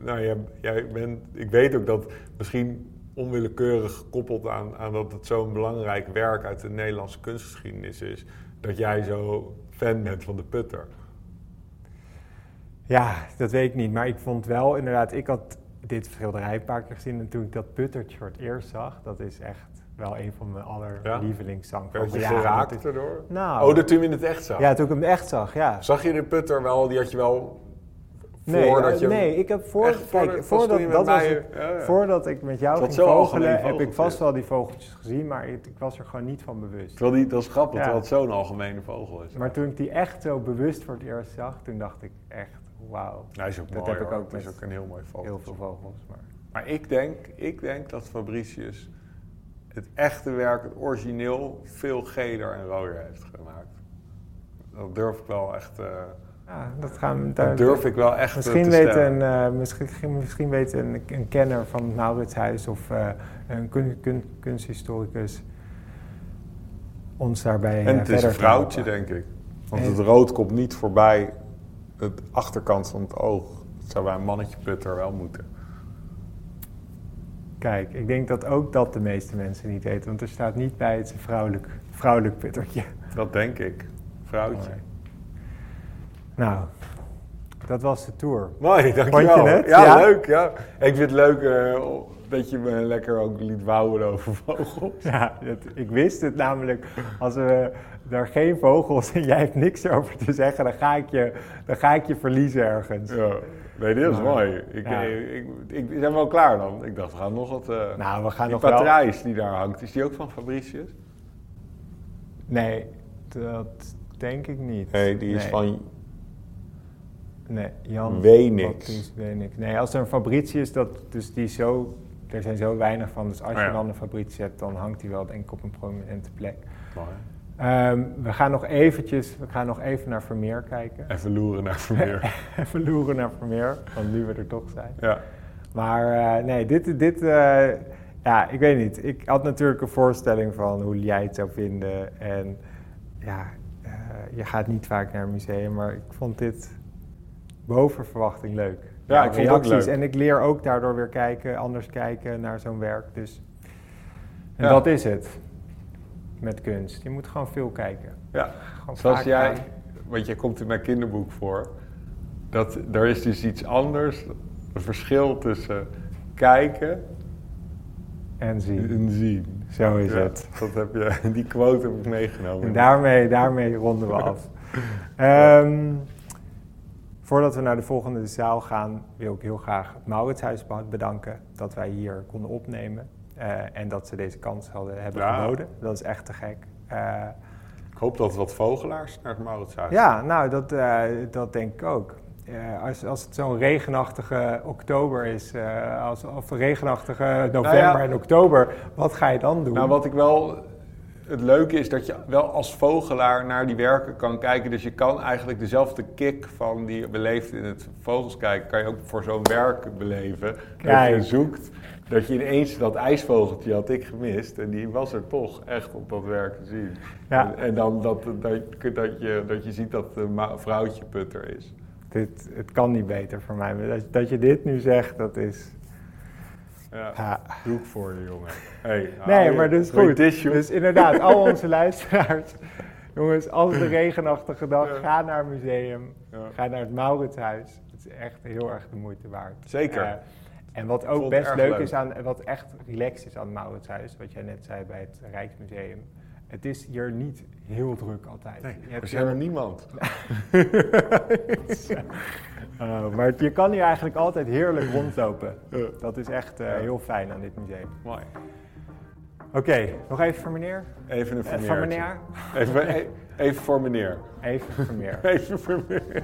nou, jij bent, ik weet ook dat misschien onwillekeurig gekoppeld aan, aan dat het zo'n belangrijk werk uit de Nederlandse kunstgeschiedenis is, dat jij zo fan bent van de putter.
Ja, dat weet ik niet, maar ik vond wel inderdaad, ik had dit schilderij een paar keer gezien en toen ik dat puttertje voor het eerst zag, dat is echt wel een van mijn allerlievelingszangvogels.
Werd je
Ja, dat
geraakt erdoor?
Nou,
Oh, dat toen je het echt zag?
ja, toen ik hem echt zag, ja.
Zag je de putter wel, die had je wel
Nee,
voordat
eh,
je...
nee, ik heb voor,
voordat-
kijk, voordat, dat was
mij-
het-
ja, ja.
voordat ik met jou ging vogelen, heb ik vast wel die vogeltjes gezien, maar ik, ik was er gewoon niet van bewust.
Terwijl die, dat is grappig, terwijl het zo'n algemene vogel is.
Maar toen ik die echt zo bewust voor het eerst zag, toen dacht ik echt, wauw,
Hij is ook
Dat
mooi,
heb ik ook
Het is ook een heel mooi vogel.
heel veel vogels. Maar
Maar ik denk, ik denk dat Fabricius het echte werk, het origineel, veel geler en rooder heeft gemaakt. Dat durf ik wel echt, eh,
ja, dat gaan we
dat
daar.
durf ik wel echt eh,
Misschien
te
weet, een, eh, misschien, misschien weet een, een kenner van het Mauritshuis of eh, een kun, kun- kunsthistoricus ons daarbij
En het is een vrouwtje, denk ik. Want
En-
het rood komt niet voorbij het achterkant van het oog. Dat zou bij een mannetje putter wel moeten.
Kijk, ik denk dat ook dat de meeste mensen niet weten, want er staat niet bij het is een vrouwelijk, vrouwelijk puttertje.
Dat denk ik. Vrouwtje.
Nou, dat was de tour.
Mooi, dankjewel.
Vond je het?
Ja,
Ja?
leuk. Ja. Ik vind het leuk eh, dat je me lekker ook liet wouwen over vogels.
Ja, dat- ik wist het namelijk. Als we daar geen vogels en jij hebt niks over te zeggen, dan ga ik je, dan ga ik je verliezen ergens.
Ja, nee, dit is
Maar,
mooi. Ik,
ja.
ik, ik, ik- we zijn wel klaar dan. Ik dacht, we gaan nog wat... eh
Nou, we gaan
die
nog wel...
patrijs die daar hangt, is die ook van Fabricius?
Nee, dat denk ik niet.
Nee, die is
Nee.
van...
Nee, Jan
Wenix.
Wenix. Nee, als er een Fabricius, dat, dus die zo... Er zijn zo weinig van, dus als
Oh
je dan een Fabricius hebt, dan hangt die wel denk ik op een prominente plek.
Mooi.
Ehm, we gaan nog eventjes, we gaan nog even naar Vermeer kijken.
Even loeren naar Vermeer. *laughs*
even loeren naar Vermeer, want nu we er toch zijn.
ja.
Maar eh, nee, dit, dit eh, ja, ik weet niet. Ik had natuurlijk een voorstelling van hoe jij het zou vinden. En ja, eh, je gaat niet vaak naar een museum, maar ik vond dit boven verwachting leuk.
Ja, ik vond het ook
reacties.
leuk.
En ik leer ook daardoor weer kijken, anders kijken naar zo'n werk. Dus en
Ja.
dat is het met kunst. Je moet gewoon veel kijken.
ja.
Gewoon
Zoals
vaak
jij,
gaan.
want jij komt in mijn kinderboek voor, dat er is dus iets anders, een verschil tussen kijken
en zien.
en zien.
Zo is
Ja,
het.
Dat heb je, die quote heb ik meegenomen.
En daarmee, daarmee ronden we *laughs* af. Ehm, voordat we naar de volgende zaal gaan, wil ik heel graag het Mauritshuis be- bedanken dat wij hier konden opnemen. eh, en dat ze deze kans hadden, hebben
Ja.
geboden. Dat is echt te gek. Eh,
Ik hoop dat wat vogelaars naar het Mauritshuis
ja, nou, dat, eh, dat denk ik ook. Als, als het zo'n regenachtige oktober is, als, of regenachtige november
Nou ja.
en oktober, wat ga je dan doen?
Nou, wat ik wel. Het leuke is dat je wel als vogelaar naar die werken kan kijken. Dus je kan eigenlijk dezelfde kick van die je beleeft in het vogels kijken, kan je ook voor zo'n werk beleven. Dat je zoekt, dat je ineens dat ijsvogeltje had ik gemist. En die was er toch echt op dat werk te zien.
Ja.
En, en dan dat, dat, dat, je, dat je ziet dat de ma- vrouwtje putter is.
Dit, het kan niet beter voor mij. Dat je dit nu zegt, dat is...
Ja.
Ja.
Doe ik voor je, jongen. Hey,
Nee, maar dat is goed.
tissue?
Dus inderdaad, al onze *laughs* luisteraars. Jongens, als de regenachtige dag,
Ja.
ga naar een museum.
Ja.
Ga naar het Mauritshuis. Het is echt heel erg de moeite waard.
Zeker.
Eh, en wat ook
het
best leuk,
leuk.
is aan, wat echt relaxed is aan het Mauritshuis, wat jij net zei bij het Rijksmuseum. Het is hier niet heel druk altijd.
Nee,
Je hebt
er zijn er niemand.
Uh, *laughs* maar je kan hier eigenlijk altijd heerlijk rondlopen. Dat is echt uh,
Ja.
heel fijn aan dit museum.
Mooi.
Oké, nog even voor meneer.
Even een
Eh, van meneer.
Even, even voor meneer.
Even voor meer. *laughs*
Even voor meneer.